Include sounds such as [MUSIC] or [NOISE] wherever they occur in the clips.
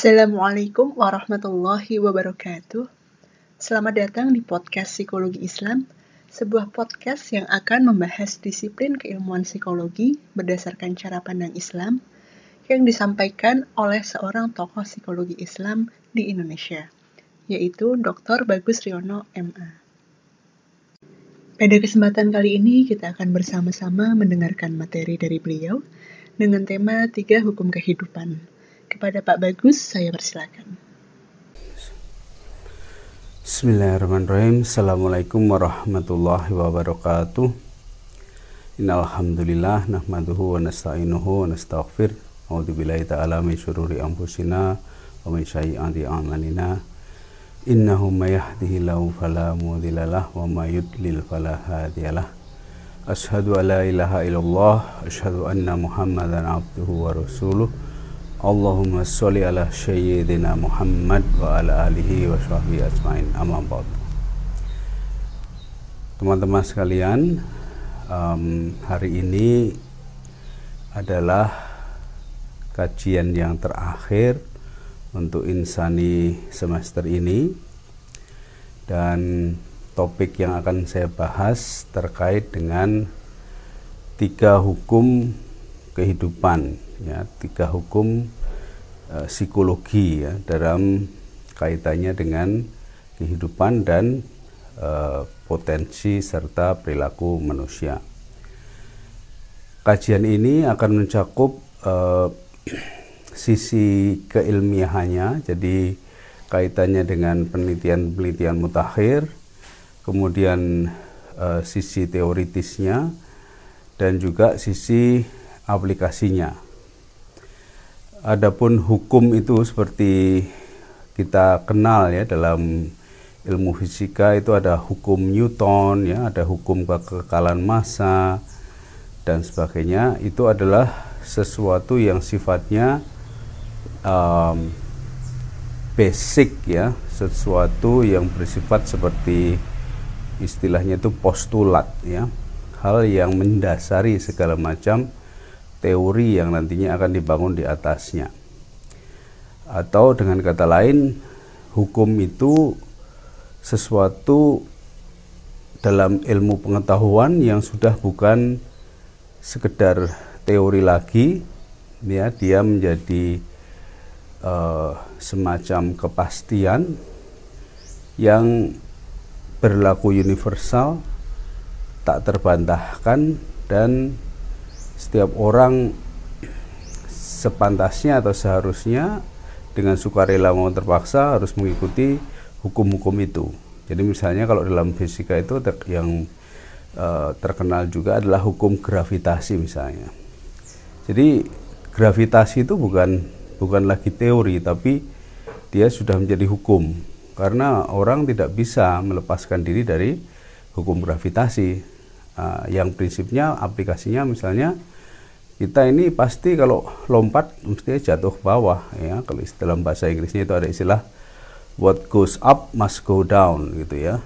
Assalamualaikum warahmatullahi wabarakatuh. Selamat datang di podcast Psikologi Islam, sebuah podcast yang akan membahas disiplin keilmuan psikologi berdasarkan cara pandang Islam yang disampaikan oleh seorang tokoh psikologi Islam di Indonesia, yaitu Dr. Bagus Riono MA. Pada kesempatan kali ini kita akan bersama-sama mendengarkan materi dari beliau dengan tema tiga hukum kehidupan. Kepada Pak Bagus, saya persilakan. Bismillahirrahmanirrahim. Assalamualaikum warahmatullahi wabarakatuh. Innalhamdulillah nahmaduhu wa nasta'inuhu wa nastaghfir. A'udzu billahi ta'ala min syururi anfusina wa min sayyiati a'malina. Innahu may yahdihillahu fala mudhillalah wa may yudlil fala hadiyalah. Ashhadu an la ilaha illallah, ashhadu anna Muhammadan abduhu wa rasuluh. Allahumma sholli ala sayyidina Muhammad wa ala alihi wa sahbihi ajmain. Amma. Teman-teman sekalian, um, hari ini adalah kajian yang terakhir untuk insani semester ini. Dan topik yang akan saya bahas terkait dengan tiga hukum kehidupan ya tiga hukum uh, psikologi ya dalam kaitannya dengan kehidupan dan uh, potensi serta perilaku manusia. Kajian ini akan mencakup uh, sisi keilmiahannya, jadi kaitannya dengan penelitian-penelitian mutakhir, kemudian uh, sisi teoritisnya, dan juga sisi aplikasinya. Adapun hukum itu seperti kita kenal ya dalam ilmu fisika itu ada hukum Newton ya, ada hukum kekekalan massa dan sebagainya. Itu adalah sesuatu yang sifatnya um, basic ya, sesuatu yang bersifat seperti istilahnya itu postulat ya, hal yang mendasari segala macam teori yang nantinya akan dibangun di atasnya. Atau dengan kata lain, hukum itu sesuatu dalam ilmu pengetahuan yang sudah bukan sekedar teori lagi, ya dia menjadi uh, semacam kepastian yang berlaku universal, tak terbantahkan dan setiap orang sepantasnya atau seharusnya dengan sukarela mau terpaksa harus mengikuti hukum-hukum itu. Jadi misalnya kalau dalam fisika itu yang uh, terkenal juga adalah hukum gravitasi misalnya. Jadi gravitasi itu bukan bukan lagi teori tapi dia sudah menjadi hukum karena orang tidak bisa melepaskan diri dari hukum gravitasi. Uh, yang prinsipnya aplikasinya misalnya kita ini pasti kalau lompat mesti jatuh bawah ya. Kalau dalam bahasa Inggrisnya itu ada istilah what goes up must go down gitu ya.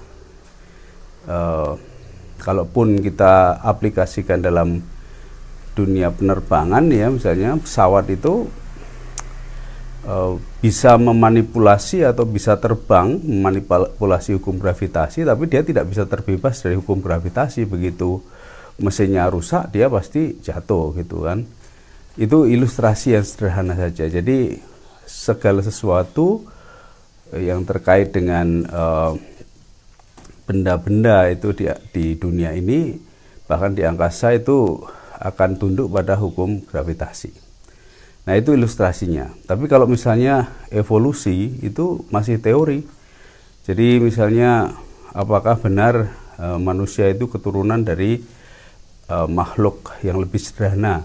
Uh, kalaupun kita aplikasikan dalam dunia penerbangan ya misalnya pesawat itu uh, bisa memanipulasi atau bisa terbang memanipulasi hukum gravitasi tapi dia tidak bisa terbebas dari hukum gravitasi begitu mesinnya rusak dia pasti jatuh gitu kan itu ilustrasi yang sederhana saja jadi segala sesuatu yang terkait dengan eh, benda-benda uh, itu di, di dunia ini bahkan di angkasa itu akan tunduk pada hukum gravitasi. Nah itu ilustrasinya. Tapi kalau misalnya evolusi itu masih teori. Jadi misalnya apakah benar uh, manusia itu keturunan dari uh, makhluk yang lebih sederhana.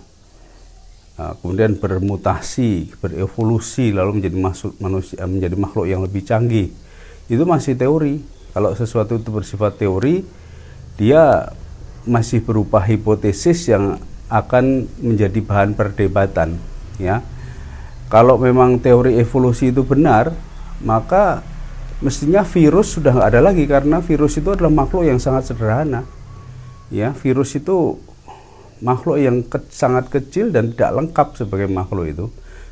Uh, kemudian bermutasi berevolusi lalu menjadi masuk manusia menjadi makhluk yang lebih canggih. Itu masih teori. Kalau sesuatu itu bersifat teori dia masih berupa hipotesis yang akan menjadi bahan perdebatan ya. Kalau memang teori evolusi itu benar maka mestinya virus sudah nggak ada lagi karena virus itu adalah makhluk yang sangat sederhana ya virus itu makhluk yang ke, sangat kecil dan tidak lengkap sebagai makhluk itu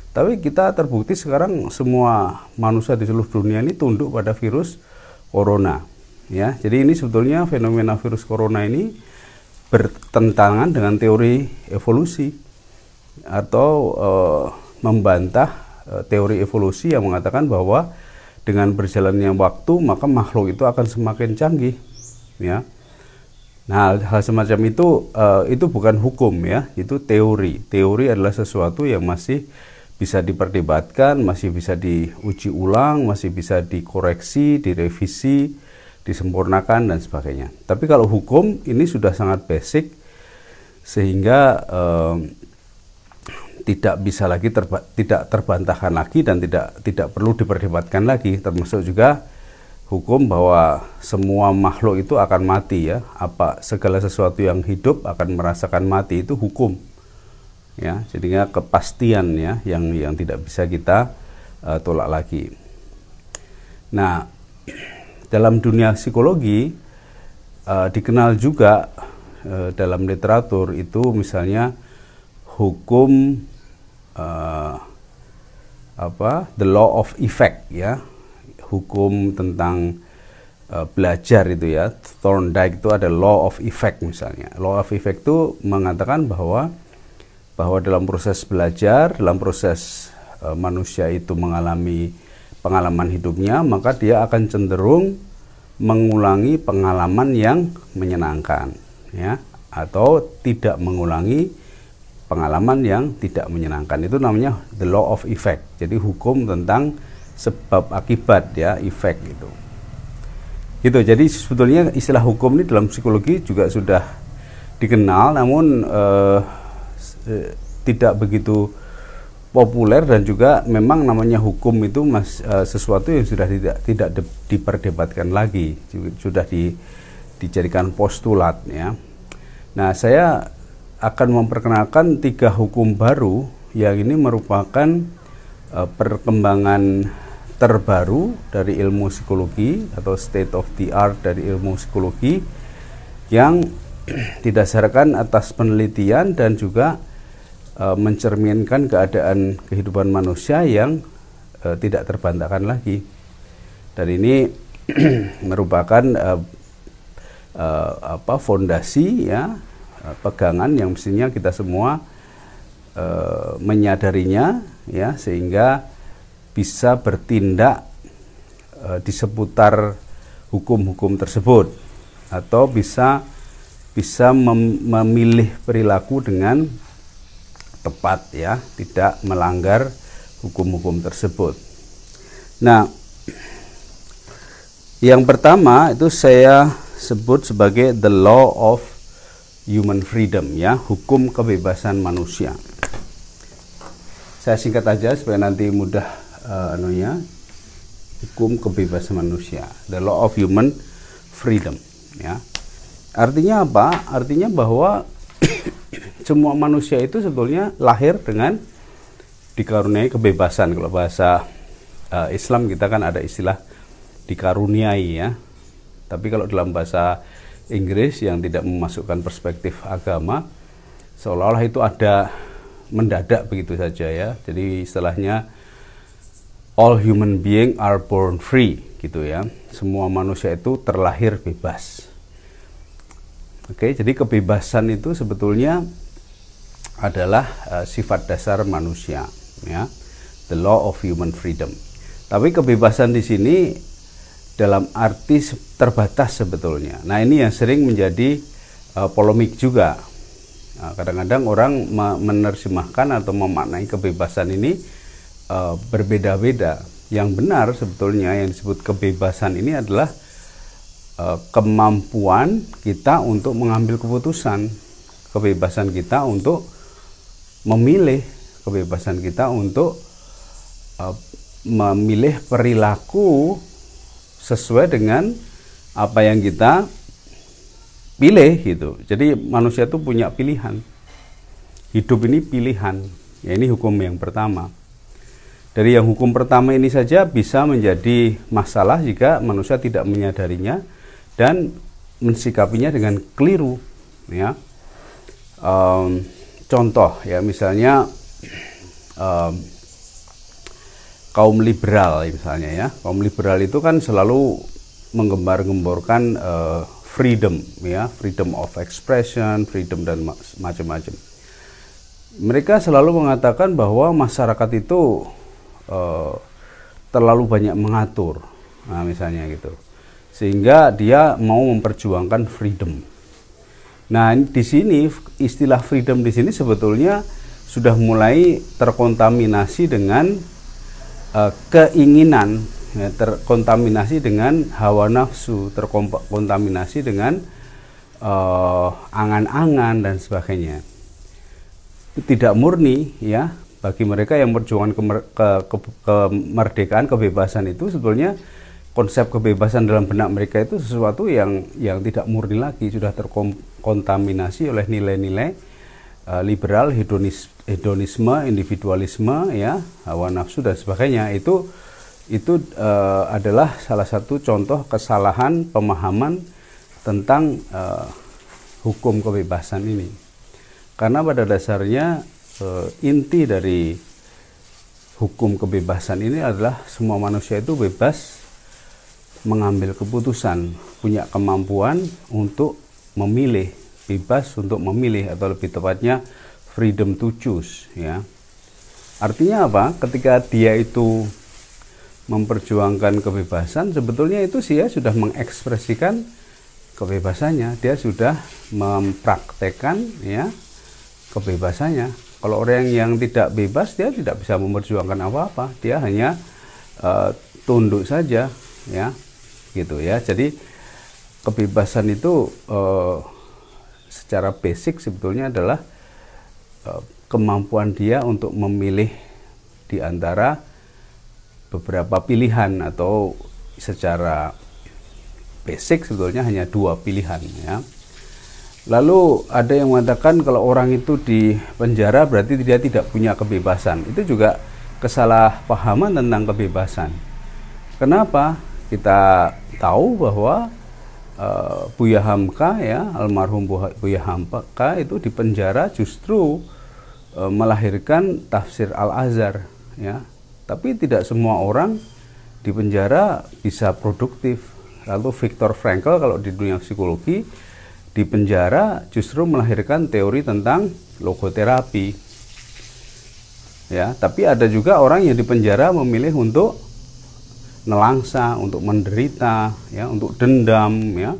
Tapi kita terbukti sekarang semua manusia di seluruh dunia ini tunduk pada virus corona. Ya, jadi ini sebetulnya fenomena virus corona ini bertentangan dengan teori evolusi atau e, membantah e, teori evolusi yang mengatakan bahwa dengan berjalannya waktu maka makhluk itu akan semakin canggih ya nah hal semacam itu uh, itu bukan hukum ya itu teori. Teori adalah sesuatu yang masih bisa diperdebatkan masih bisa diuji ulang masih bisa dikoreksi direvisi disempurnakan dan sebagainya. Tapi kalau hukum ini sudah sangat basic sehingga uh, tidak bisa lagi terba tidak terbantahkan lagi dan tidak tidak perlu diperdebatkan lagi termasuk juga hukum bahwa semua makhluk itu akan mati ya. Apa segala sesuatu yang hidup akan merasakan mati itu hukum. Ya jadinya kepastian ya yang yang tidak bisa kita uh, tolak lagi. Nah [CLEARS THROAT] dalam dunia psikologi uh, dikenal juga uh, dalam literatur itu misalnya hukum uh, apa the law of effect ya hukum tentang uh, belajar itu ya. Thorndike itu ada law of effect misalnya. Law of effect itu mengatakan bahwa bahwa dalam proses belajar dalam proses uh, manusia itu mengalami pengalaman hidupnya maka dia akan cenderung mengulangi pengalaman yang menyenangkan ya. Atau tidak mengulangi pengalaman yang tidak menyenangkan. Itu namanya the law of effect. Jadi hukum tentang sebab akibat ya efek itu. Itu jadi sebetulnya istilah hukum ini dalam psikologi juga sudah dikenal namun eh, tidak begitu populer dan juga memang namanya hukum itu mas, eh, sesuatu yang sudah tidak tidak de, diperdebatkan lagi sudah di, dijadikan postulat ya. Nah saya akan memperkenalkan tiga hukum baru yang ini merupakan uh, perkembangan terbaru dari ilmu psikologi atau state of the art dari ilmu psikologi yang [CLEARS THROAT] didasarkan atas penelitian dan juga uh, mencerminkan keadaan kehidupan manusia yang uh, tidak terbantahkan lagi. Dan ini [CLEARS THROAT] merupakan uh, uh, apa fondasi ya Eh, pegangan yang mestinya kita semua e, menyadarinya ya sehingga bisa bertindak e, di seputar hukum-hukum tersebut atau bisa bisa mem memilih perilaku dengan tepat ya tidak melanggar hukum-hukum tersebut. Nah, yang pertama itu saya sebut sebagai the law of human freedom ya, hukum kebebasan manusia. Saya singkat aja supaya nanti mudah uh, anunya. Hukum kebebasan manusia, the law of human freedom ya. Artinya apa? Artinya bahwa [COUGHS] semua manusia itu sebetulnya lahir dengan dikaruniai kebebasan. Kalau bahasa uh, Islam kita kan ada istilah dikaruniai ya. Tapi kalau dalam bahasa Inggris yang tidak memasukkan perspektif agama seolah-olah itu ada mendadak begitu saja ya. Jadi istilahnya all human being are born free gitu ya. Semua manusia itu terlahir bebas. Oke, jadi kebebasan itu sebetulnya adalah uh, sifat dasar manusia ya. The law of human freedom. Tapi kebebasan di sini dalam arti terbatas sebetulnya. Nah ini yang sering menjadi uh, polemik juga. Nah, kadang-kadang nah, orang menerjemahkan atau memaknai kebebasan ini uh, berbeda-beda. Yang benar sebetulnya yang disebut kebebasan ini adalah uh, kemampuan kita untuk mengambil keputusan, kebebasan kita untuk memilih, kebebasan kita untuk uh, memilih perilaku sesuai dengan apa yang kita pilih gitu. Jadi manusia itu punya pilihan. Hidup ini pilihan. Ya ini hukum yang pertama. Dari yang hukum pertama ini saja bisa menjadi masalah jika manusia tidak menyadarinya dan mensikapinya dengan keliru. Ya, um, contoh ya misalnya um, kaum liberal misalnya ya kaum liberal itu kan selalu menggembar-gemborkan uh, freedom ya freedom of expression freedom dan macam-macam mereka selalu mengatakan bahwa masyarakat itu uh, terlalu banyak mengatur nah misalnya gitu. Sehingga dia mau memperjuangkan freedom. Nah di sini istilah freedom di sini sebetulnya sudah mulai terkontaminasi dengan uh, keinginan ya, terkontaminasi dengan hawa nafsu terkontaminasi dengan uh, angan-angan dan sebagainya. Tidak murni ya bagi mereka yang berjuang ke, ke, ke, kemerdekaan kebebasan itu sebetulnya konsep kebebasan dalam benak mereka itu sesuatu yang yang tidak murni lagi sudah terkontaminasi oleh nilai-nilai uh, liberal hedonis, hedonisme individualisme ya hawa nafsu dan sebagainya. Itu itu uh, adalah salah satu contoh kesalahan pemahaman tentang uh, hukum kebebasan ini. Karena pada dasarnya uh, inti dari hukum kebebasan ini adalah semua manusia itu bebas mengambil keputusan, punya kemampuan untuk memilih, bebas untuk memilih atau lebih tepatnya freedom to choose ya. Artinya apa? Ketika dia itu memperjuangkan kebebasan, sebetulnya itu sih ya sudah mengekspresikan kebebasannya, dia sudah mempraktekkan ya kebebasannya. Kalau orang yang tidak bebas dia tidak bisa memperjuangkan apa-apa, dia hanya uh, tunduk saja ya gitu ya jadi kebebasan itu uh, secara basic sebetulnya adalah uh, kemampuan dia untuk memilih di antara beberapa pilihan atau secara basic sebetulnya hanya dua pilihan ya. Lalu ada yang mengatakan kalau orang itu di penjara berarti dia tidak punya kebebasan. Itu juga kesalahpahaman tentang kebebasan. Kenapa? kita tahu bahwa uh, Buya Hamka ya almarhum Buya Hamka itu di penjara justru uh, melahirkan tafsir Al Azhar ya tapi tidak semua orang di penjara bisa produktif lalu Viktor Frankl kalau di dunia psikologi di penjara justru melahirkan teori tentang logoterapi ya tapi ada juga orang yang di penjara memilih untuk nelangsa, untuk menderita, ya, untuk dendam, ya.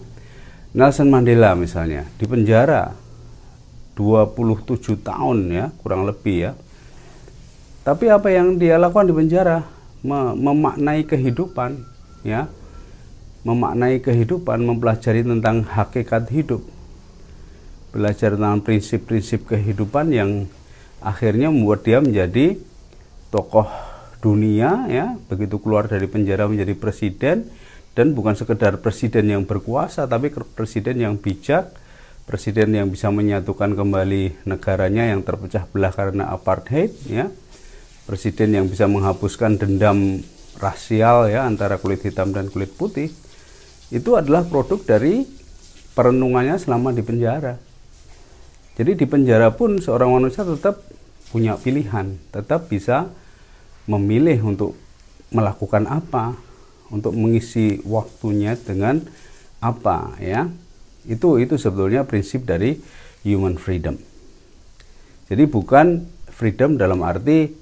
Nelson Mandela misalnya di penjara 27 tahun ya, kurang lebih ya. Tapi apa yang dia lakukan di penjara? memaknai kehidupan, ya. Memaknai kehidupan, mempelajari tentang hakikat hidup. Belajar tentang prinsip-prinsip kehidupan yang akhirnya membuat dia menjadi tokoh dunia ya. Begitu keluar dari penjara menjadi presiden dan bukan sekedar presiden yang berkuasa tapi presiden yang bijak presiden yang bisa menyatukan kembali negaranya yang terpecah belah karena apartheid ya. Presiden yang bisa menghapuskan dendam rasial ya antara kulit hitam dan kulit putih itu adalah produk dari perenungannya selama di penjara jadi di penjara pun seorang manusia tetap punya pilihan tetap bisa memilih untuk melakukan apa, untuk mengisi waktunya dengan apa ya. Itu itu sebetulnya prinsip dari human freedom. Jadi bukan freedom dalam arti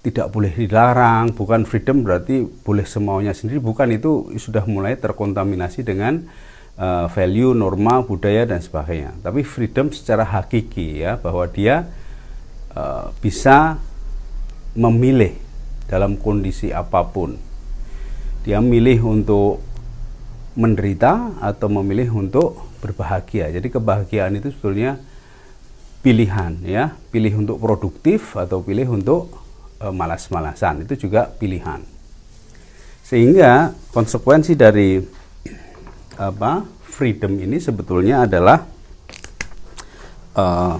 tidak boleh dilarang, bukan freedom berarti boleh semaunya sendiri, bukan itu sudah mulai terkontaminasi dengan uh, value, norma, budaya dan sebagainya. Tapi freedom secara hakiki ya bahwa dia uh, bisa memilih dalam kondisi apa pun. Dia memilih untuk menderita atau memilih untuk berbahagia. Jadi kebahagiaan itu sebetulnya pilihan ya, pilih untuk produktif atau pilih untuk malas-malasan. Itu juga pilihan. Sehingga konsekuensi dari apa? freedom ini sebetulnya adalah uh,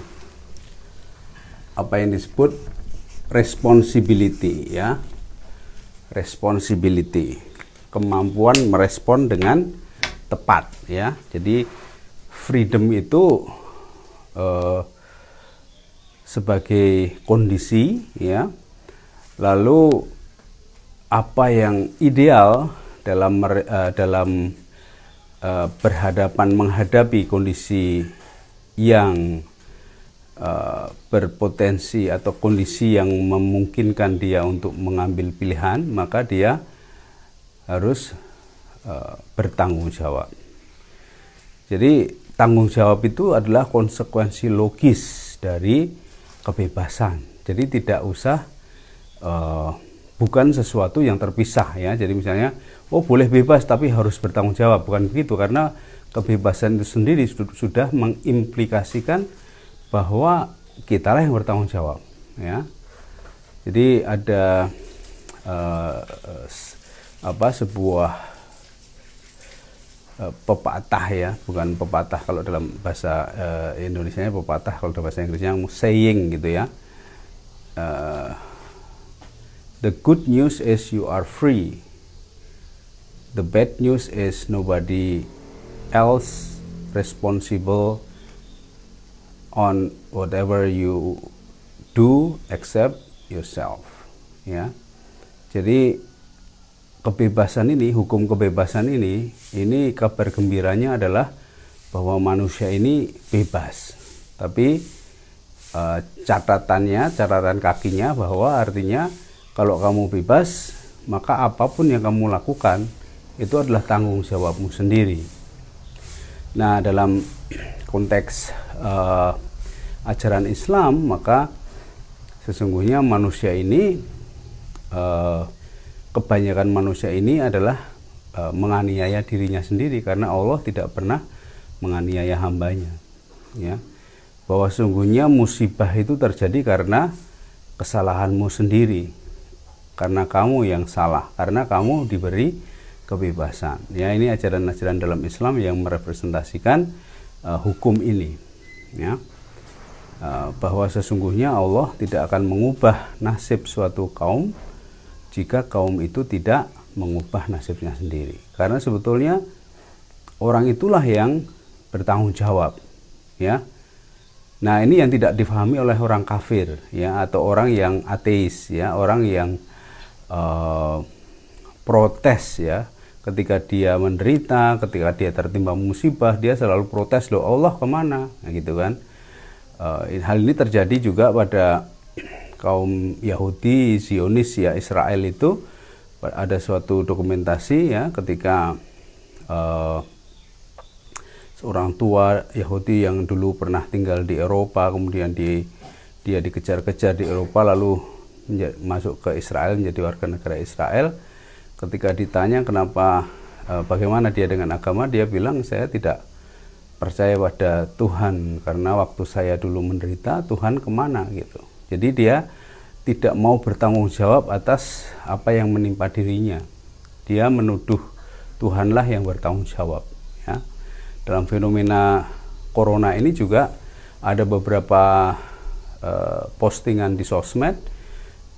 apa yang disebut responsibility ya responsibility kemampuan merespon dengan tepat ya jadi freedom itu uh, sebagai kondisi ya lalu apa yang ideal dalam uh, dalam uh, berhadapan menghadapi kondisi yang uh, berpotensi atau kondisi yang memungkinkan dia untuk mengambil pilihan, maka dia harus uh, bertanggung jawab. Jadi tanggung jawab itu adalah konsekuensi logis dari kebebasan. Jadi tidak usah uh, bukan sesuatu yang terpisah ya. Jadi misalnya oh boleh bebas tapi harus bertanggung jawab bukan begitu karena kebebasan itu sendiri sudah mengimplikasikan bahwa kita lah yang bertanggung jawab ya. Jadi ada uh, apa sebuah Eh, pepatah ya, bukan pepatah kalau dalam bahasa uh, Indonesia pepatah kalau dalam bahasa Inggrisnya saying gitu ya. The good news is you are free. The bad news is nobody else responsible on whatever you do except yourself. Ya. Jadi kebebasan ini, hukum kebebasan ini, ini kabar gembiranya adalah bahwa manusia ini bebas. Tapi e, catatannya, catatan kakinya bahwa artinya kalau kamu bebas, maka apa pun yang kamu lakukan itu adalah tanggung jawabmu sendiri. Nah, dalam konteks e, ajaran Islam, maka sesungguhnya manusia ini e, kebanyakan manusia ini adalah e, menganiaya dirinya sendiri karena Allah tidak pernah menganiaya hambanya ya bahwa sungguhnya musibah itu terjadi karena kesalahanmu sendiri karena kamu yang salah. Karena kamu diberi kebebasan. Ya ini ajaran-ajaran dalam Islam yang merepresentasikan uh, hukum ini. Ya. Uh, bahwa sesungguhnya Allah tidak akan mengubah nasib suatu kaum jika kaum itu tidak mengubah nasibnya sendiri. Karena sebetulnya orang itulah yang bertanggung jawab, ya. Nah, ini yang tidak difahami oleh orang kafir, ya, atau orang yang ateis, ya, orang yang uh, protes, ya, ketika dia menderita, ketika dia tertimpa musibah, dia selalu protes, loh Allah ke mana, nah, gitu kan. Uh, hal ini terjadi juga pada [CLEARS THROAT] kaum Yahudi Zionis ya Israel itu. Ada suatu dokumentasi ya ketika uh, seorang tua Yahudi yang dulu pernah tinggal di Eropa kemudian di, dia dikejar-kejar di Eropa lalu masuk ke Israel menjadi warga negara Israel ketika ditanya kenapa uh, bagaimana dia dengan agama dia bilang saya tidak percaya pada Tuhan karena waktu saya dulu menderita Tuhan ke mana gitu jadi dia tidak mau bertanggung jawab atas apa yang menimpa dirinya. Dia menuduh Tuhanlah yang bertanggung jawab. Ya. Dalam fenomena corona ini juga ada beberapa uh, postingan di sosmed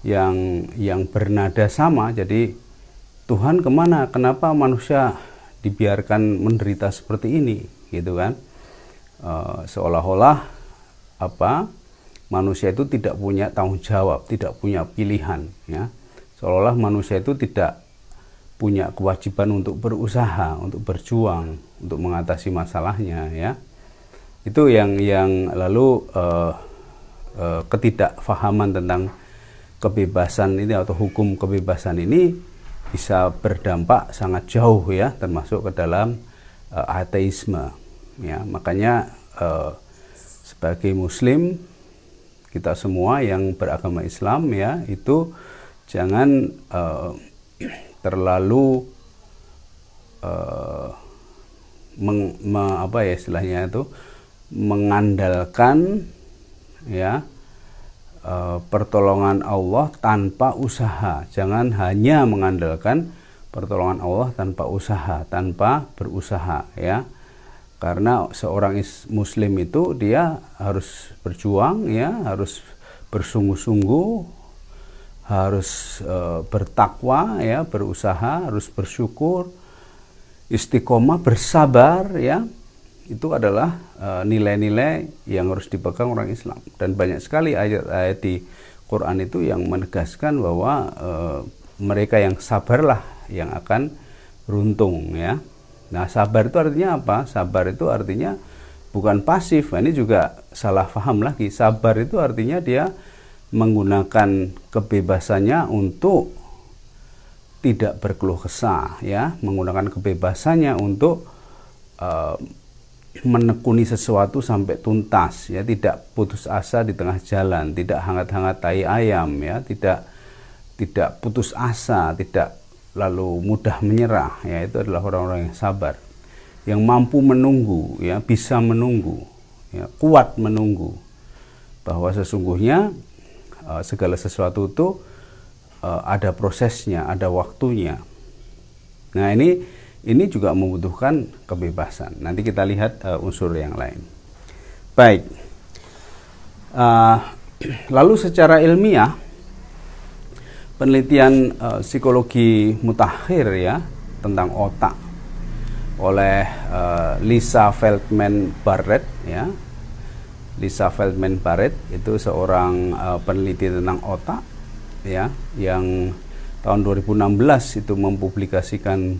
yang yang bernada sama. Jadi Tuhan ke mana? Kenapa manusia dibiarkan menderita seperti ini? Gitu kan? Uh, seolah-olah apa? manusia itu tidak punya tanggung jawab, tidak punya pilihan, ya. Seolah-olah manusia itu tidak punya kewajiban untuk berusaha, untuk berjuang, untuk mengatasi masalahnya, ya. Itu yang yang lalu uh, uh, ketidakfahaman tentang kebebasan ini atau hukum kebebasan ini bisa berdampak sangat jauh ya, termasuk ke dalam uh, ateisme, ya. Makanya uh, sebagai muslim kita semua yang beragama Islam ya itu jangan uh, terlalu uh, meng, me, apa ya istilahnya itu mengandalkan ya uh, pertolongan Allah tanpa usaha. Jangan hanya mengandalkan pertolongan Allah tanpa usaha tanpa berusaha ya. Karena seorang muslim itu dia harus berjuang ya harus bersungguh-sungguh harus e, bertakwa ya berusaha harus bersyukur istiqomah bersabar ya itu adalah e, nilai-nilai yang harus dipegang orang Islam dan banyak sekali ayat-ayat di Quran itu yang menegaskan bahwa e, mereka yang sabarlah yang akan beruntung ya. Nah, sabar itu artinya apa? Sabar itu artinya bukan pasif. Nah, ini juga salah paham lagi. Sabar itu artinya dia menggunakan kebebasannya untuk tidak berkeluh kesah ya, menggunakan kebebasannya untuk uh, menekuni sesuatu sampai tuntas ya. Tidak putus asa di tengah jalan tidak hangat-hangat tai ayam ya. Tidak tidak putus asa tidak lalu mudah menyerah ya. Itu adalah orang-orang yang sabar yang mampu menunggu ya. Bisa menunggu ya. Kuat menunggu bahwa sesungguhnya uh, segala sesuatu itu uh, ada prosesnya ada waktunya. Nah ini ini juga membutuhkan kebebasan. Nanti kita lihat uh, unsur yang lain. Baik. Uh, [CLEARS THROAT] lalu secara ilmiah penelitian uh, psikologi mutakhir ya tentang otak oleh uh, Lisa Feldman Barrett ya. Lisa Feldman Barrett itu seorang uh, peneliti tentang otak ya yang tahun 2016 itu mempublikasikan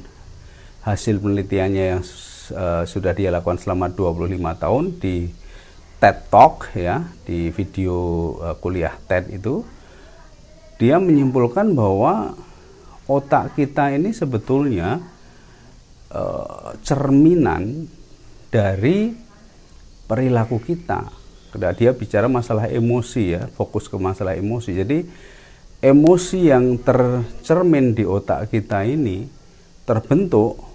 hasil penelitiannya yang uh, sudah dia lakukan selama 25 tahun di TED Talk ya di video uh, kuliah TED itu dia menyimpulkan bahwa otak kita ini sebetulnya uh, cerminan dari perilaku kita. Dia bicara masalah emosi ya, fokus ke masalah emosi. Jadi emosi yang tercermin di otak kita ini terbentuk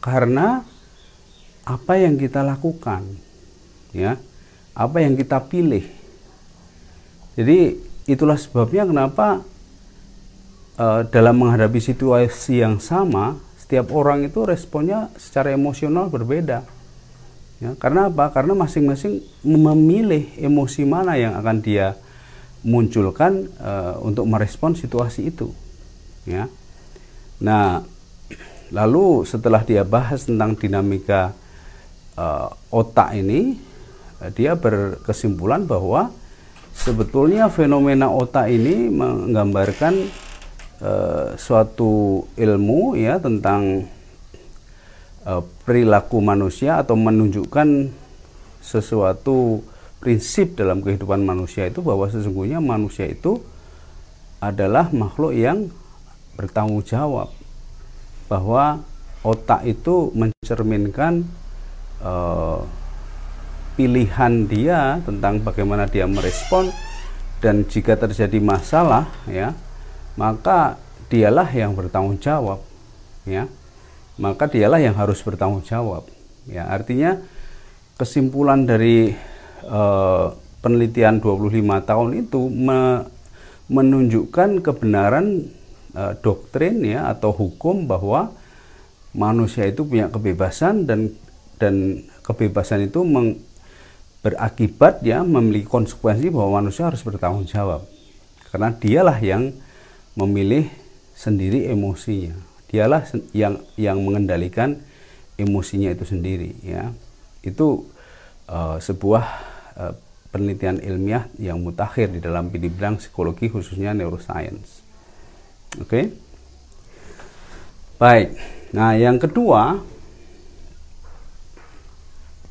karena apa yang kita lakukan ya apa yang kita pilih. Jadi itulah sebabnya kenapa uh, dalam menghadapi situasi yang sama setiap orang itu responnya secara emosional berbeda. Ya karena apa? Karena masing-masing memilih emosi mana yang akan dia munculkan uh, untuk merespon situasi itu ya. Nah Lalu setelah dia bahas tentang dinamika uh, otak ini, uh, dia berkesimpulan bahwa sebetulnya fenomena otak ini menggambarkan uh, suatu ilmu ya tentang uh, perilaku manusia atau menunjukkan sesuatu prinsip dalam kehidupan manusia itu bahwa sesungguhnya manusia itu adalah makhluk yang bertanggung jawab bahwa otak itu mencerminkan uh, pilihan dia tentang bagaimana dia merespon dan jika terjadi masalah ya maka dialah yang bertanggung jawab ya. Maka dialah yang harus bertanggung jawab ya. Artinya kesimpulan dari uh, penelitian 25 tahun itu me menunjukkan kebenaran uh, doktrin ya atau hukum bahwa manusia itu punya kebebasan dan dan kebebasan itu meng, berakibat ya memiliki konsekuensi bahwa manusia harus bertanggung jawab. Karena dialah yang memilih sendiri emosinya. Dialah yang yang mengendalikan emosinya itu sendiri ya. Itu uh, sebuah uh, penelitian ilmiah yang mutakhir di dalam bidang psikologi khususnya neuroscience Oke. Okay? Baik. Nah, yang kedua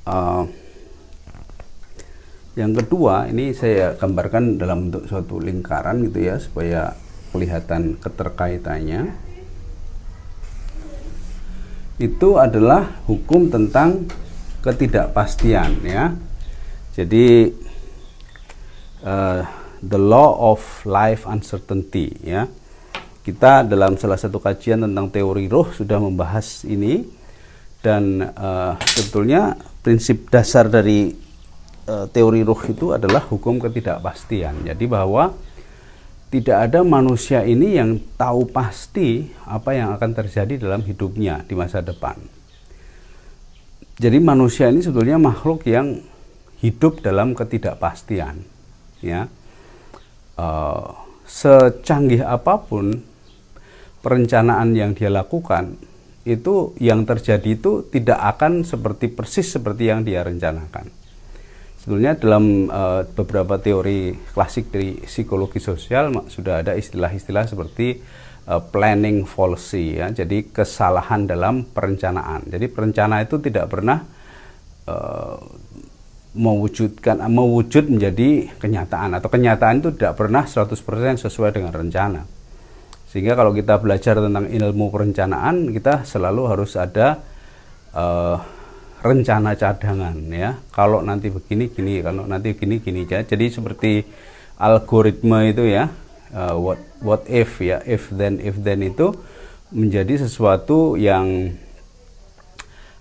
uh, yang kedua ini saya gambarkan dalam bentuk suatu lingkaran gitu ya supaya kelihatan keterkaitannya. Itu adalah hukum tentang ketidakpastian ya. Jadi uh, the law of life uncertainty ya kita dalam salah satu kajian tentang teori roh sudah membahas ini dan uh, sebetulnya prinsip dasar dari uh, teori roh itu adalah hukum ketidakpastian. Jadi bahwa tidak ada manusia ini yang tahu pasti apa yang akan terjadi dalam hidupnya di masa depan. Jadi manusia ini sebetulnya makhluk yang hidup dalam ketidakpastian, ya. Uh, secanggih apa pun perencanaan yang dia lakukan itu yang terjadi itu tidak akan seperti persis seperti yang dia rencanakan. Sebetulnya dalam uh, beberapa teori klasik dari psikologi sosial sudah ada istilah-istilah seperti uh, planning fallacy ya. Jadi kesalahan dalam perencanaan. Jadi perencana itu tidak pernah uh, mewujudkan mewujud menjadi kenyataan atau kenyataan itu tidak pernah 100% sesuai dengan rencana. Sehingga kalau kita belajar tentang ilmu perencanaan, kita selalu harus ada uh, rencana cadangan ya. Kalau nanti begini gini, kalau nanti gini gini ya. Jadi seperti algoritma itu ya, uh, what what if ya, if then if then itu menjadi sesuatu yang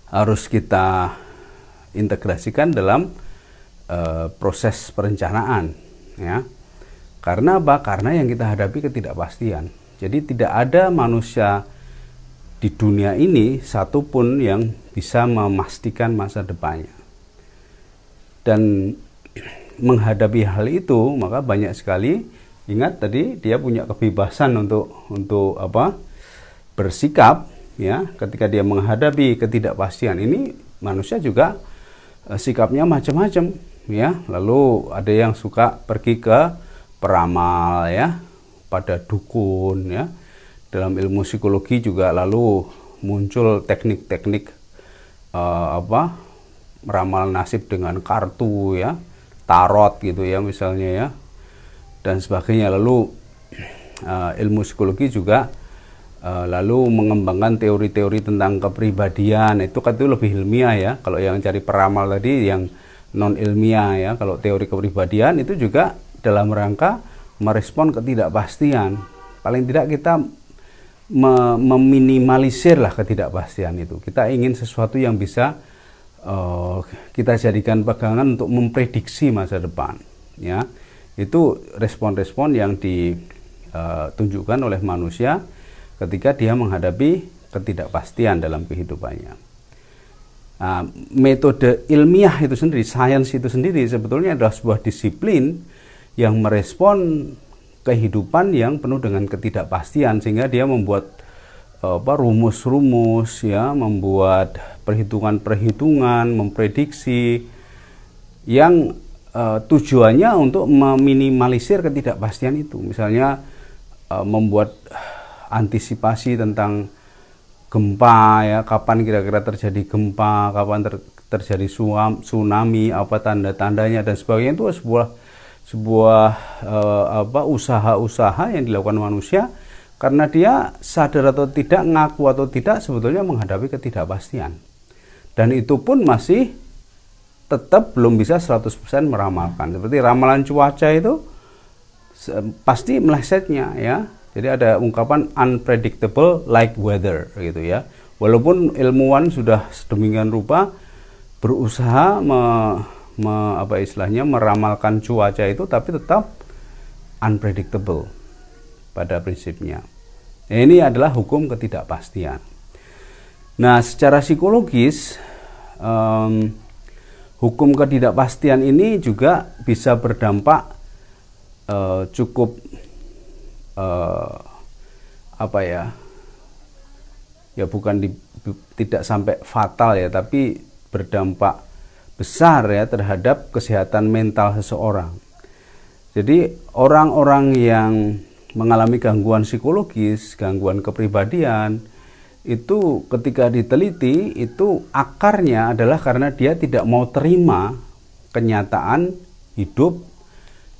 harus kita integrasikan dalam uh, proses perencanaan ya. Karena apa? Karena yang kita hadapi ketidakpastian. Jadi tidak ada manusia di dunia ini satupun yang bisa memastikan masa depannya. Dan menghadapi hal itu, maka banyak sekali ingat tadi dia punya kebebasan untuk untuk apa? bersikap ya ketika dia menghadapi ketidakpastian ini manusia juga eh, sikapnya macam-macam ya lalu ada yang suka pergi ke peramal ya pada dukun ya. Dalam ilmu psikologi juga lalu muncul teknik-teknik uh, apa meramal nasib dengan kartu ya, tarot gitu ya misalnya ya. Dan sebagainya. Lalu uh, ilmu psikologi juga uh, lalu mengembangkan teori-teori tentang kepribadian. Itu kan itu lebih ilmiah ya. Kalau yang cari peramal tadi yang non ilmiah ya. Kalau teori kepribadian itu juga dalam rangka merespon ketidakpastian. Paling tidak kita me meminimalisir lah ketidakpastian itu. Kita ingin sesuatu yang bisa uh, kita jadikan pegangan untuk memprediksi masa depan. Ya, itu respon-respon yang ditunjukkan oleh manusia ketika dia menghadapi ketidakpastian dalam kehidupannya. Nah, metode ilmiah itu sendiri, sains itu sendiri sebetulnya adalah sebuah disiplin yang merespon kehidupan yang penuh dengan ketidakpastian sehingga dia membuat apa rumus-rumus ya, membuat perhitungan-perhitungan, memprediksi yang uh, tujuannya untuk meminimalisir ketidakpastian itu. Misalnya uh, membuat antisipasi tentang gempa ya, kapan kira-kira terjadi gempa, kapan ter, terjadi tsunami, apa tanda-tandanya dan sebagainya itu sebuah sebuah uh, apa usaha-usaha yang dilakukan manusia karena dia sadar atau tidak ngaku atau tidak sebetulnya menghadapi ketidakpastian. Dan itu pun masih tetap belum bisa 100% meramalkan. Seperti ramalan cuaca itu pasti melesetnya ya. Jadi ada ungkapan unpredictable like weather gitu ya. Walaupun ilmuwan sudah sedemikian rupa berusaha me me, apa istilahnya meramalkan cuaca itu tapi tetap unpredictable pada prinsipnya. Ini adalah hukum ketidakpastian. Nah, secara psikologis um, hukum ketidakpastian ini juga bisa berdampak uh, cukup uh, apa ya? Ya bukan di, tidak sampai fatal ya, tapi berdampak besar ya terhadap kesehatan mental seseorang. Jadi orang-orang yang mengalami gangguan psikologis, gangguan kepribadian, itu ketika diteliti itu akarnya adalah karena dia tidak mau terima kenyataan hidup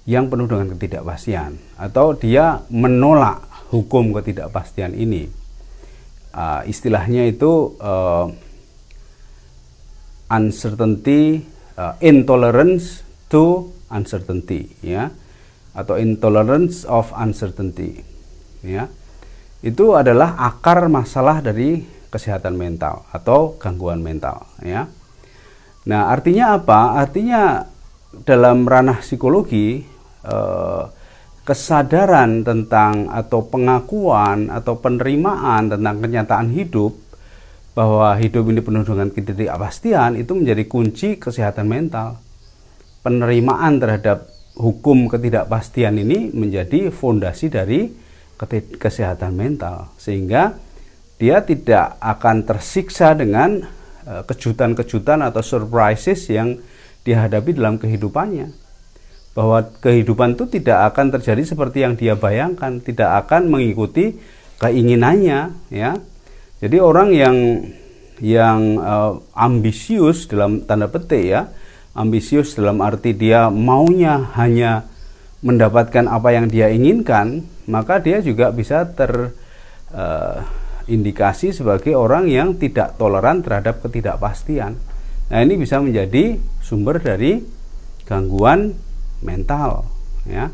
yang penuh dengan ketidakpastian atau dia menolak hukum ketidakpastian ini. Uh, istilahnya itu uh, uncertainty uh, intolerance to uncertainty ya. Atau intolerance of uncertainty ya. Itu adalah akar masalah dari kesehatan mental atau gangguan mental ya. Nah artinya apa? Artinya dalam ranah psikologi eh, kesadaran tentang atau pengakuan atau penerimaan tentang kenyataan hidup bahwa hidup ini penuh dengan ketidakpastian itu menjadi kunci kesehatan mental. Penerimaan terhadap hukum ketidakpastian ini menjadi fondasi dari kesehatan mental sehingga dia tidak akan tersiksa dengan e, kejutan-kejutan atau surprises yang dihadapi dalam kehidupannya. Bahwa kehidupan itu tidak akan terjadi seperti yang dia bayangkan, tidak akan mengikuti keinginannya ya jadi orang yang yang uh, ambisius dalam tanda petik ya ambisius dalam arti dia maunya hanya mendapatkan apa yang dia inginkan maka dia juga bisa terindikasi uh, sebagai orang yang tidak toleran terhadap ketidakpastian. Nah ini bisa menjadi sumber dari gangguan mental ya.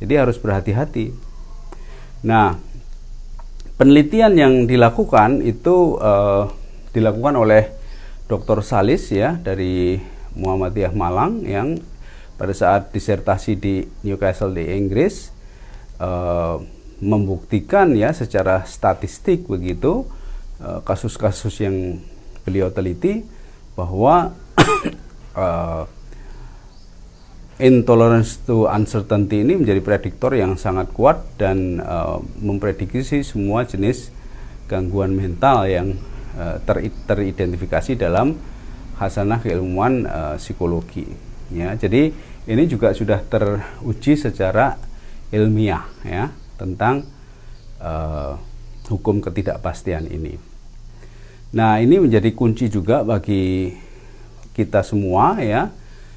Jadi harus berhati-hati. Nah penelitian yang dilakukan itu uh, dilakukan oleh Dr. Salis ya dari Muhammadiyah Malang yang pada saat disertasi di Newcastle di Inggris uh, membuktikan ya secara statistik begitu eh, kasus-kasus uh, yang beliau teliti bahwa uh, [COUGHS] intolerance to uncertainty ini menjadi prediktor yang sangat kuat dan uh, memprediksi semua jenis gangguan mental yang uh, ter, teridentifikasi dalam hasanah keilmuan uh, psikologi ya jadi ini juga sudah teruji secara ilmiah ya tentang uh, hukum ketidakpastian ini. Nah, ini menjadi kunci juga bagi kita semua ya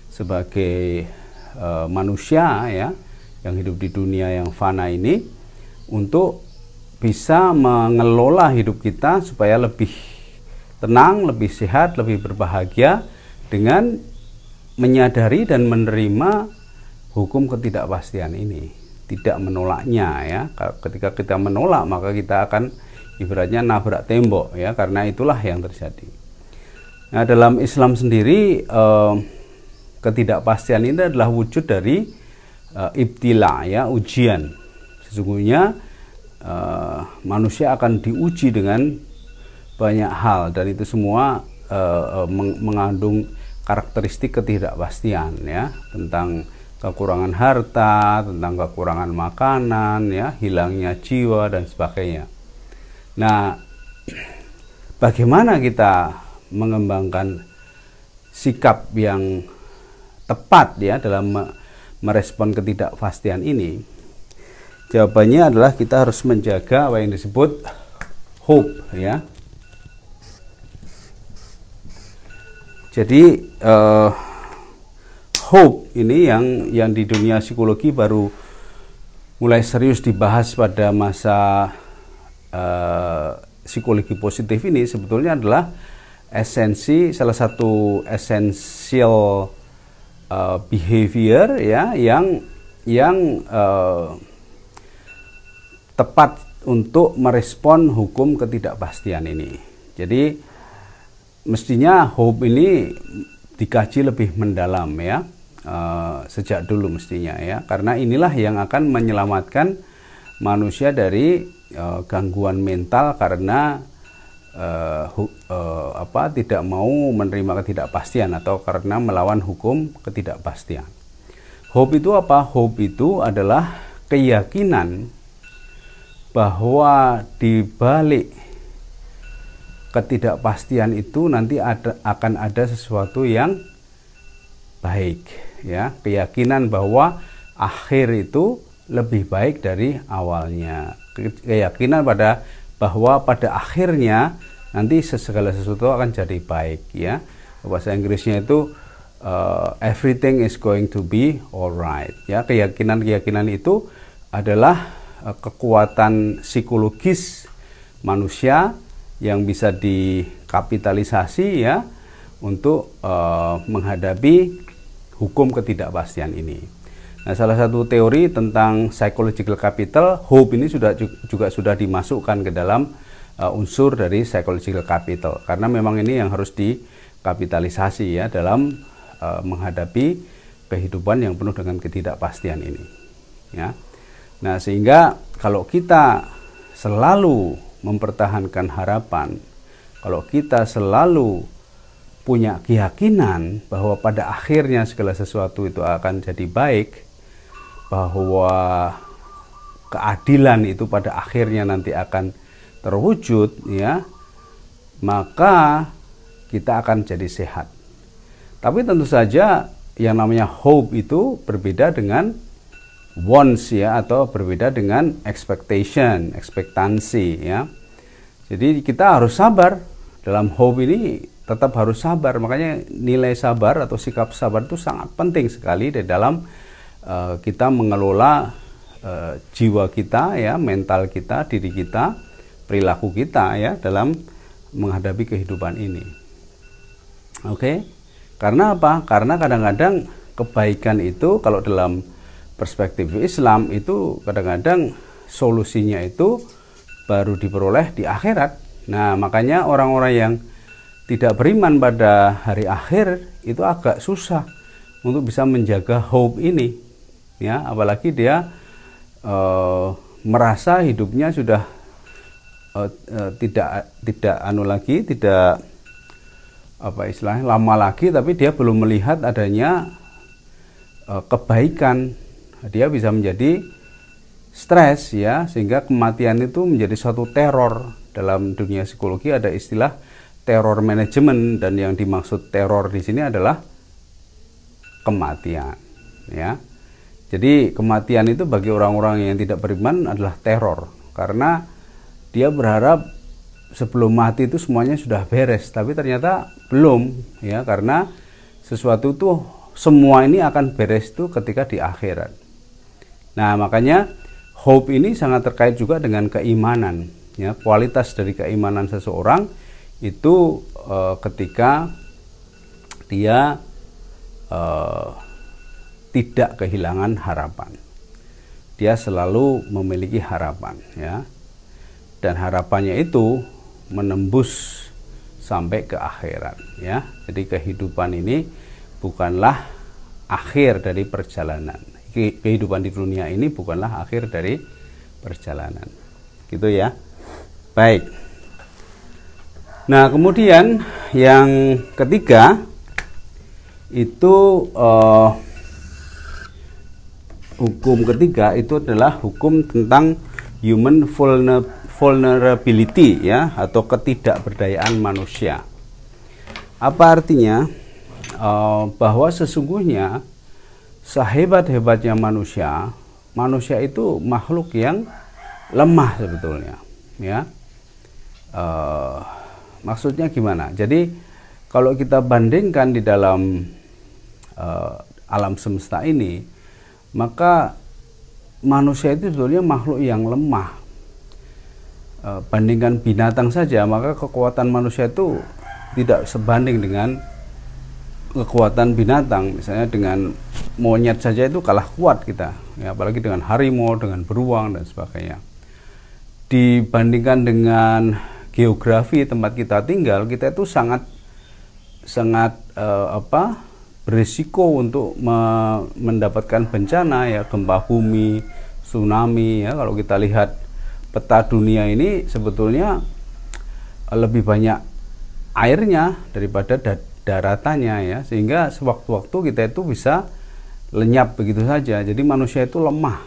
sebagai uh, manusia ya yang hidup di dunia yang fana ini untuk bisa mengelola hidup kita supaya lebih tenang, lebih sehat, lebih berbahagia dengan menyadari dan menerima hukum ketidakpastian ini tidak menolaknya ya. Ketika kita menolak maka kita akan ibaratnya nabrak tembok ya karena itulah yang terjadi. Nah dalam Islam sendiri eh, ketidakpastian ini adalah wujud dari eh, ibtila ya ujian sesungguhnya eh, manusia akan diuji dengan banyak hal dan itu semua eh, eh mengandung karakteristik ketidakpastian ya tentang kekurangan harta, tentang kekurangan makanan, ya, hilangnya jiwa dan sebagainya. Nah, [CLEARS THROAT] bagaimana kita mengembangkan sikap yang tepat ya dalam merespon ketidakpastian ini? Jawabannya adalah kita harus menjaga apa yang disebut hope ya. Jadi eh, hope ini yang yang di dunia psikologi baru mulai serius dibahas pada masa uh, psikologi positif ini sebetulnya adalah esensi salah satu esensial uh, behavior ya yang yang uh, tepat untuk merespon hukum ketidakpastian ini. Jadi mestinya hope ini dikaji lebih mendalam ya uh, sejak dulu mestinya ya karena inilah yang akan menyelamatkan manusia dari uh, gangguan mental karena uh, uh, apa tidak mau menerima ketidakpastian atau karena melawan hukum ketidakpastian. Hope itu apa? Hope itu adalah keyakinan bahwa di balik ketidakpastian itu nanti ada, akan ada sesuatu yang baik ya keyakinan bahwa akhir itu lebih baik dari awalnya keyakinan pada bahwa pada akhirnya nanti segala sesuatu akan jadi baik ya bahasa Inggrisnya itu uh, everything is going to be alright ya keyakinan keyakinan itu adalah uh, kekuatan psikologis manusia yang bisa dikapitalisasi ya untuk uh, menghadapi hukum ketidakpastian ini. Nah, salah satu teori tentang psychological capital, hope ini sudah juga sudah dimasukkan ke dalam uh, unsur dari psychological capital karena memang ini yang harus dikapitalisasi ya dalam uh, menghadapi kehidupan yang penuh dengan ketidakpastian ini. Ya. Nah, sehingga kalau kita selalu mempertahankan harapan, kalau kita selalu punya keyakinan bahwa pada akhirnya segala sesuatu itu akan jadi baik, bahwa keadilan itu pada akhirnya nanti akan terwujud, ya, maka kita akan jadi sehat. Tapi tentu saja yang namanya hope itu berbeda dengan wants ya atau berbeda dengan expectation, ekspektansi ya. Jadi kita harus sabar dalam hope ini tetap harus sabar. Makanya nilai sabar atau sikap sabar itu sangat penting sekali di dalam uh, kita mengelola uh, jiwa kita ya, mental kita, diri kita, perilaku kita ya dalam menghadapi kehidupan ini. Oke. Okay? Karena apa? Karena kadang-kadang kebaikan itu kalau dalam perspektif Islam itu kadang-kadang solusinya itu baru diperoleh di akhirat. Nah, makanya orang-orang yang tidak beriman pada hari akhir itu agak susah untuk bisa menjaga hope ini. Ya, apalagi dia uh, merasa hidupnya sudah uh, uh, tidak tidak anu lagi, tidak apa istilahnya lama lagi tapi dia belum melihat adanya uh, kebaikan. Dia bisa menjadi stres ya sehingga kematian itu menjadi suatu teror. Dalam dunia psikologi ada istilah teror manajemen dan yang dimaksud teror di sini adalah kematian ya jadi kematian itu bagi orang-orang yang tidak beriman adalah teror. Karena dia berharap sebelum mati itu semuanya sudah beres. Tapi ternyata belum ya. Karena sesuatu itu semua ini akan beres itu ketika di akhirat. Nah, makanya hope ini sangat terkait juga dengan keimanan. Ya, kualitas dari keimanan seseorang itu e, ketika dia e, tidak kehilangan harapan. Dia selalu memiliki harapan, ya. Dan harapannya itu menembus sampai ke akhirat, ya. Jadi kehidupan ini bukanlah akhir dari perjalanan kehidupan di dunia ini bukanlah akhir dari perjalanan. Gitu ya. Baik. Nah, kemudian yang ketiga itu uh, hukum ketiga itu adalah hukum tentang human vulnerability ya atau ketidakberdayaan manusia. Apa artinya? Uh, bahwa sesungguhnya sehebat-hebatnya manusia, manusia itu makhluk yang lemah sebetulnya, ya. Uh, maksudnya gimana? Jadi kalau kita bandingkan di dalam uh, alam semesta ini, maka manusia itu sebetulnya makhluk yang lemah. Uh, bandingkan binatang saja, maka kekuatan manusia itu tidak sebanding dengan kekuatan binatang misalnya dengan monyet saja itu kalah kuat kita ya apalagi dengan harimau dengan beruang dan sebagainya dibandingkan dengan geografi tempat kita tinggal kita itu sangat sangat uh, apa berisiko untuk me mendapatkan bencana ya gempa bumi tsunami ya. Kalau kita lihat peta dunia ini sebetulnya lebih banyak airnya daripada daratannya ya. Sehingga sewaktu-waktu kita itu bisa lenyap begitu saja. Jadi manusia itu lemah.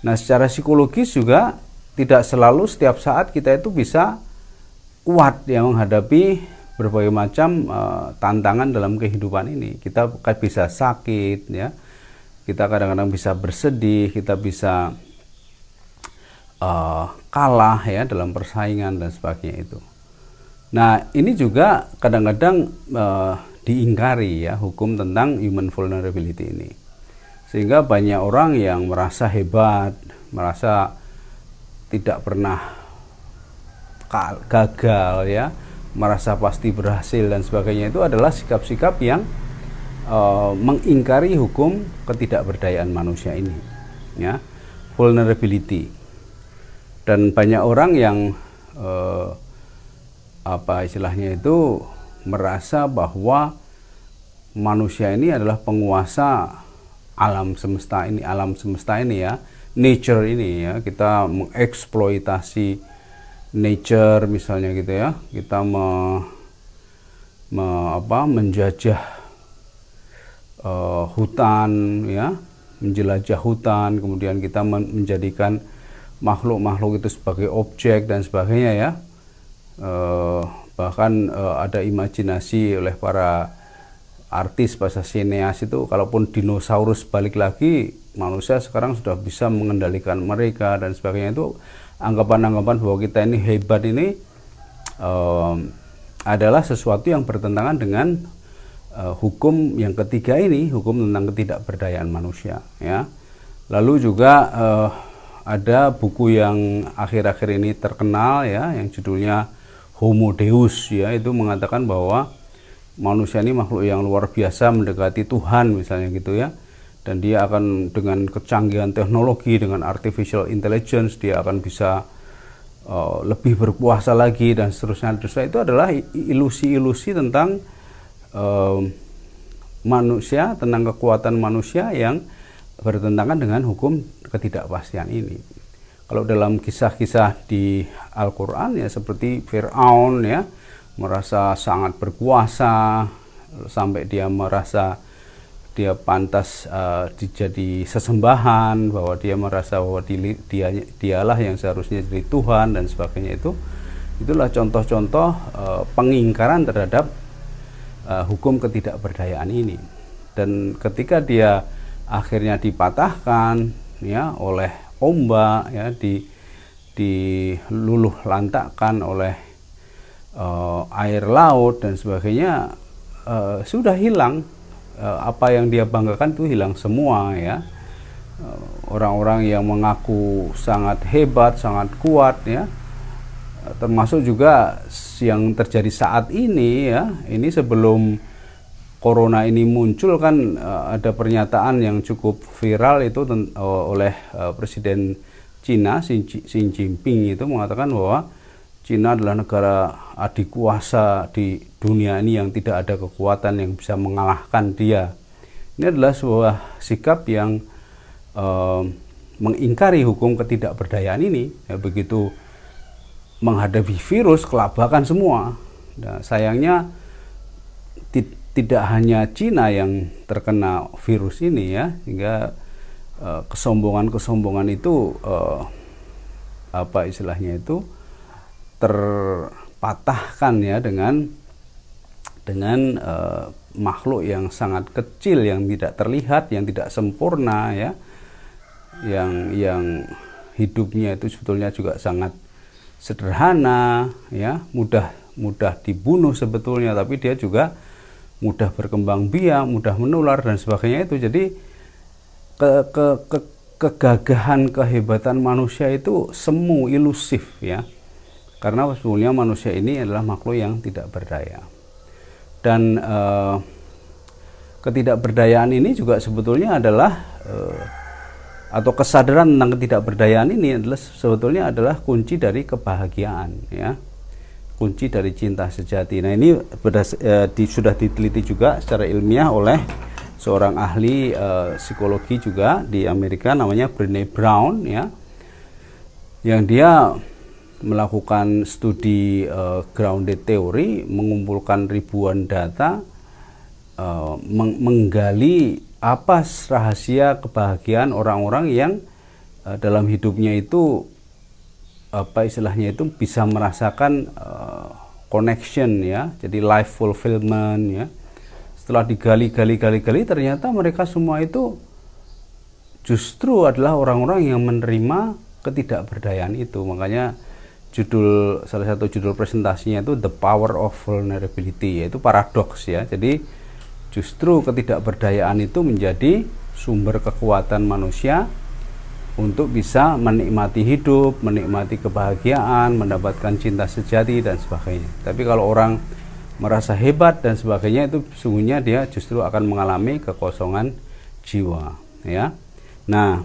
Nah secara psikologis juga tidak selalu setiap saat kita itu bisa kuat yang menghadapi berbagai macam uh, tantangan dalam kehidupan ini. Kita bisa sakit ya. Kita kadang-kadang bisa bersedih kita bisa uh, kalah ya dalam persaingan dan sebagainya itu. Nah, ini juga kadang-kadang uh, diingkari ya hukum tentang human vulnerability ini. Sehingga banyak orang yang merasa hebat, merasa tidak pernah gagal ya, merasa pasti berhasil dan sebagainya itu adalah sikap-sikap yang uh, mengingkari hukum ketidakberdayaan manusia ini ya. Vulnerability. Dan banyak orang yang uh, apa istilahnya itu merasa bahwa manusia ini adalah penguasa alam semesta ini alam semesta ini ya. Nature ini ya. Kita mengeksploitasi nature misalnya gitu ya. Kita me, me apa menjajah uh, hutan ya menjelajah hutan kemudian kita menjadikan makhluk-makhluk itu sebagai objek dan sebagainya ya. Uh, bahkan uh, ada imajinasi oleh para artis bahasa sineas itu kalaupun dinosaurus balik lagi manusia sekarang sudah bisa mengendalikan mereka dan sebagainya itu anggapan-anggapan bahwa kita ini hebat ini um, adalah sesuatu yang bertentangan dengan uh, hukum yang ketiga ini hukum tentang ketidakberdayaan manusia ya. Lalu juga uh, ada buku yang akhir-akhir ini terkenal ya yang judulnya Homo Deus ya. Itu mengatakan bahwa manusia ini makhluk yang luar biasa mendekati Tuhan misalnya gitu ya dan dia akan dengan kecanggihan teknologi dengan artificial intelligence dia akan bisa uh, lebih berkuasa lagi dan seterusnya seterusnya itu adalah ilusi-ilusi tentang uh, manusia tentang kekuatan manusia yang bertentangan dengan hukum ketidakpastian ini. Kalau dalam kisah-kisah di Al-Qur'an ya seperti Firaun ya merasa sangat berkuasa sampai dia merasa dia pantas uh, dijadi sesembahan bahwa dia merasa bahwa dia dialah yang seharusnya jadi Tuhan dan sebagainya itu itulah contoh-contoh uh, pengingkaran terhadap uh, hukum ketidakberdayaan ini. Dan ketika dia akhirnya dipatahkan ya oleh ombak ya di diluluh lantakkan oleh uh, air laut dan sebagainya uh, sudah hilang uh, apa yang dia banggakan itu hilang semua ya. Orang-orang uh, yang mengaku sangat hebat sangat kuat ya. Termasuk juga yang terjadi saat ini ya. Ini sebelum corona ini muncul kan ada pernyataan yang cukup viral itu oleh Presiden Cina Xi Jinping itu mengatakan bahwa Cina adalah negara adik kuasa di dunia ini yang tidak ada kekuatan yang bisa mengalahkan dia. Ini adalah sebuah sikap yang uh, mengingkari hukum ketidakberdayaan ini. Ya, begitu menghadapi virus kelabakan semua. Nah, sayangnya tidak hanya Cina yang terkena virus ini ya sehingga uh, kesombongan-kesombongan itu uh, apa istilahnya itu terpatahkan ya dengan dengan uh, makhluk yang sangat kecil yang tidak terlihat yang tidak sempurna ya yang yang hidupnya itu sebetulnya juga sangat sederhana ya mudah mudah dibunuh sebetulnya tapi dia juga mudah berkembang biak, mudah menular dan sebagainya itu. Jadi ke, ke, ke kegagahan kehebatan manusia itu semu ilusif ya. Karena sebetulnya manusia ini adalah makhluk yang tidak berdaya. Dan eh, ketidakberdayaan ini juga sebetulnya adalah eh, atau kesadaran tentang ketidakberdayaan ini adalah sebetulnya adalah kunci dari kebahagiaan ya kunci dari cinta sejati. Nah ini eh, di, sudah diteliti juga secara ilmiah oleh seorang ahli eh, psikologi juga di Amerika namanya Brené Brown ya, yang dia melakukan studi eh, grounded theory, mengumpulkan ribuan data, eh, meng menggali apa rahasia kebahagiaan orang-orang yang eh, dalam hidupnya itu apa istilahnya itu bisa merasakan uh, connection ya. Jadi life fulfillment ya. Setelah digali-gali-gali-gali ternyata mereka semua itu justru adalah orang-orang yang menerima ketidakberdayaan itu. Makanya judul salah satu judul presentasinya itu the power of vulnerability yaitu paradoks ya jadi justru ketidakberdayaan itu menjadi sumber kekuatan manusia untuk bisa menikmati hidup, menikmati kebahagiaan, mendapatkan cinta sejati dan sebagainya. Tapi kalau orang merasa hebat dan sebagainya itu sungguhnya dia justru akan mengalami kekosongan jiwa, ya. Nah,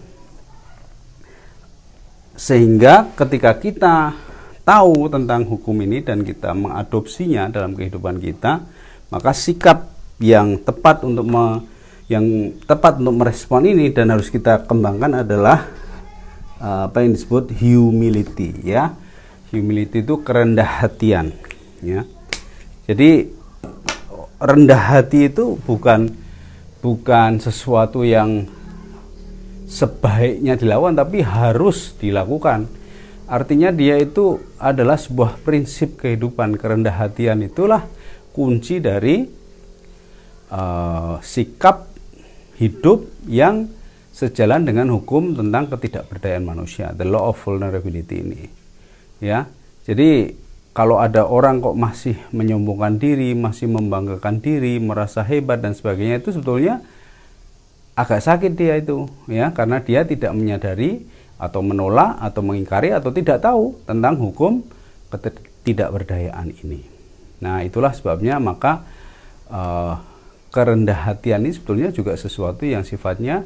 sehingga ketika kita tahu tentang hukum ini dan kita mengadopsinya dalam kehidupan kita, maka sikap yang tepat untuk me, yang tepat untuk merespon ini dan harus kita kembangkan adalah Eh, apa yang disebut humility ya. Humility itu kerendah hatian ya. Jadi rendah hati itu bukan bukan sesuatu yang sebaiknya dilakukan tapi harus dilakukan artinya dia itu adalah sebuah prinsip kehidupan kerendah hatian itulah kunci dari uh, sikap hidup yang sejalan dengan hukum tentang ketidakberdayaan manusia, the law of vulnerability ini. Ya. Jadi kalau ada orang kok masih menyombongkan diri, masih membanggakan diri, merasa hebat dan sebagainya itu sebetulnya agak sakit dia itu ya karena dia tidak menyadari atau menolak atau mengingkari atau tidak tahu tentang hukum ketidakberdayaan ini. Nah, itulah sebabnya maka uh, kerendah hatian ini sebetulnya juga sesuatu yang sifatnya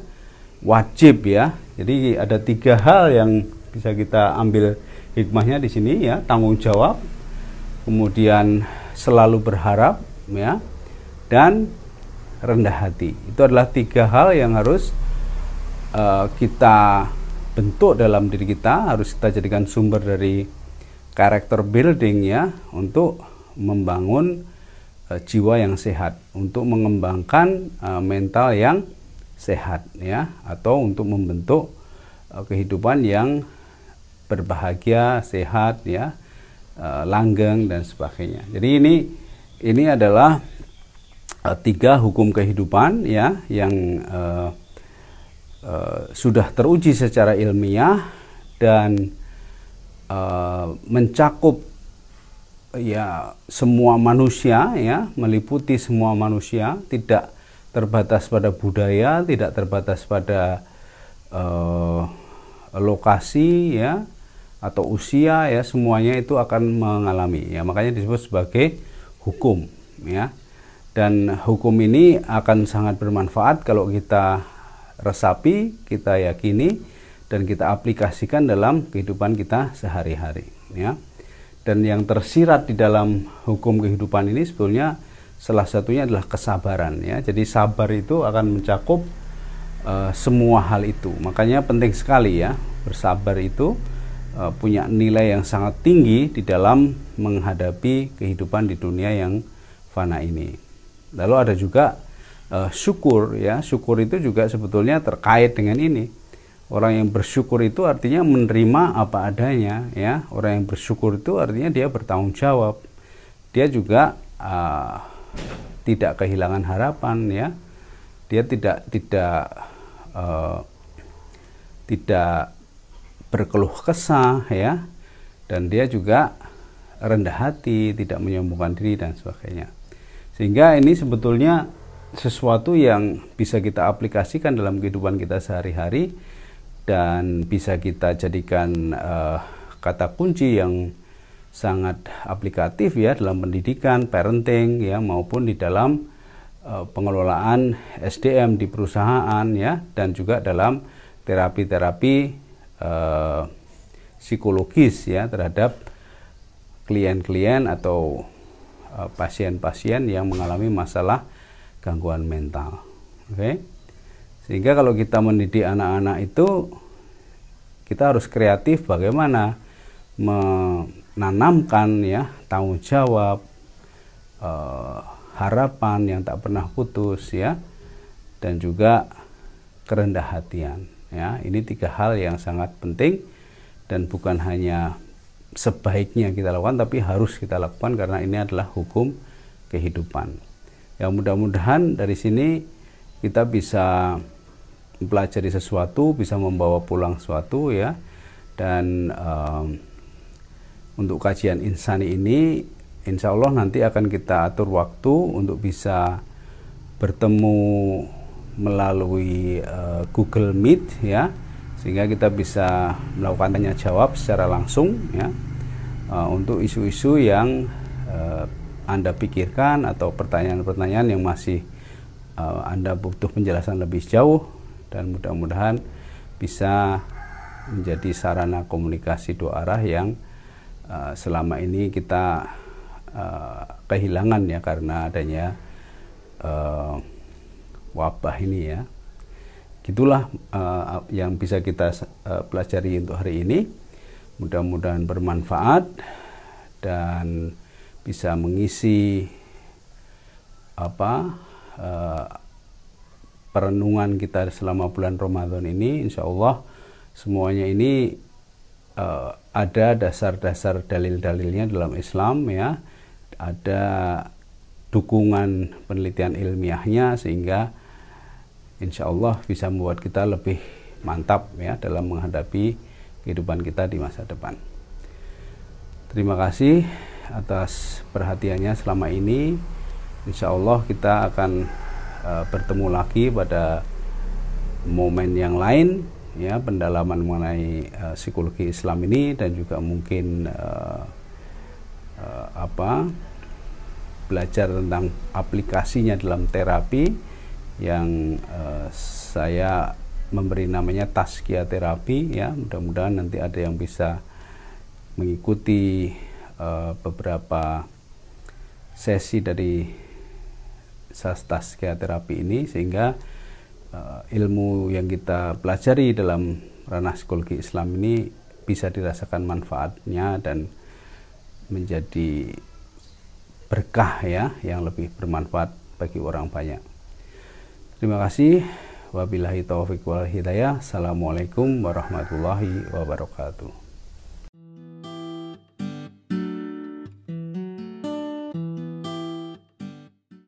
wajib ya. Jadi ada tiga hal yang bisa kita ambil hikmahnya di sini ya, tanggung jawab, kemudian selalu berharap ya dan rendah hati itu adalah tiga hal yang harus uh, kita bentuk dalam diri kita harus kita jadikan sumber dari karakter building ya untuk membangun uh, jiwa yang sehat untuk mengembangkan uh, mental yang sehat ya atau untuk membentuk uh, kehidupan yang berbahagia sehat ya uh, langgeng dan sebagainya. Jadi ini ini adalah uh, tiga hukum kehidupan ya yang uh, uh, sudah teruji secara ilmiah dan uh, mencakup ya semua manusia ya meliputi semua manusia tidak terbatas pada budaya tidak terbatas pada uh, lokasi ya atau usia ya semuanya itu akan mengalami ya. Makanya disebut sebagai hukum ya. Dan hukum ini akan sangat bermanfaat kalau kita resapi kita yakini dan kita aplikasikan dalam kehidupan kita sehari-hari ya. Dan yang tersirat di dalam hukum kehidupan ini sebetulnya salah satunya adalah kesabaran ya. Jadi sabar itu akan mencakup uh, semua hal itu. Makanya penting sekali ya bersabar itu uh, punya nilai yang sangat tinggi di dalam menghadapi kehidupan di dunia yang fana ini. Lalu ada juga uh, syukur ya, syukur itu juga sebetulnya terkait dengan ini. Orang yang bersyukur itu artinya menerima apa adanya ya. Orang yang bersyukur itu artinya dia bertanggung jawab. Dia juga uh, tidak kehilangan harapan ya. Dia tidak tidak uh, tidak berkeluh kesah ya dan dia juga rendah hati, tidak menyombongkan diri dan sebagainya. Sehingga ini sebetulnya sesuatu yang bisa kita aplikasikan dalam kehidupan kita sehari-hari dan bisa kita jadikan uh, kata kunci yang sangat aplikatif ya dalam pendidikan, parenting ya maupun di dalam uh, pengelolaan SDM di perusahaan ya dan juga dalam terapi-terapi uh, psikologis ya terhadap klien-klien atau pasien-pasien uh, yang mengalami masalah gangguan mental. Oke. Okay? Sehingga kalau kita mendidik anak-anak itu kita harus kreatif bagaimana menanamkan ya tanggung jawab uh, harapan yang tak pernah putus ya dan juga kerendah hatian ya ini tiga hal yang sangat penting dan bukan hanya sebaiknya kita lakukan tapi harus kita lakukan karena ini adalah hukum kehidupan yang mudah-mudahan dari sini kita bisa mempelajari sesuatu bisa membawa pulang sesuatu ya. Dan um, untuk kajian insani ini insya Allah nanti akan kita atur waktu untuk bisa bertemu melalui uh, Google Meet ya. Sehingga kita bisa melakukan tanya jawab secara langsung ya. Uh, untuk isu-isu yang uh, anda pikirkan atau pertanyaan-pertanyaan yang masih uh, anda butuh penjelasan lebih jauh dan mudah-mudahan bisa menjadi sarana komunikasi dua arah yang uh, selama ini kita uh, kehilangan ya karena adanya uh, wabah ini ya. Gitulah uh, yang bisa kita uh, pelajari untuk hari ini. Mudah-mudahan bermanfaat dan bisa mengisi apa uh, perenungan kita selama bulan Ramadan ini. Insya Allah semuanya ini uh, ada dasar-dasar dalil-dalilnya dalam Islam ya. Ada dukungan penelitian ilmiahnya sehingga insya Allah bisa membuat kita lebih mantap ya dalam menghadapi kehidupan kita di masa depan. Terima kasih atas perhatiannya selama ini. Insya Allah kita akan uh, bertemu lagi pada momen yang lain ya pendalaman mengenai uh, psikologi Islam ini dan juga mungkin uh, uh, apa belajar tentang aplikasinya dalam terapi yang uh, saya memberi namanya taskia terapi ya mudah-mudahan nanti ada yang bisa mengikuti uh, beberapa sesi dari taskia terapi ini sehingga uh, ilmu yang kita pelajari dalam ranah psikologi Islam ini bisa dirasakan manfaatnya dan menjadi berkah ya yang lebih bermanfaat bagi orang banyak. Terima kasih. Wabillahi taufiq wal hidayah. Assalamualaikum warahmatullahi wabarakatuh.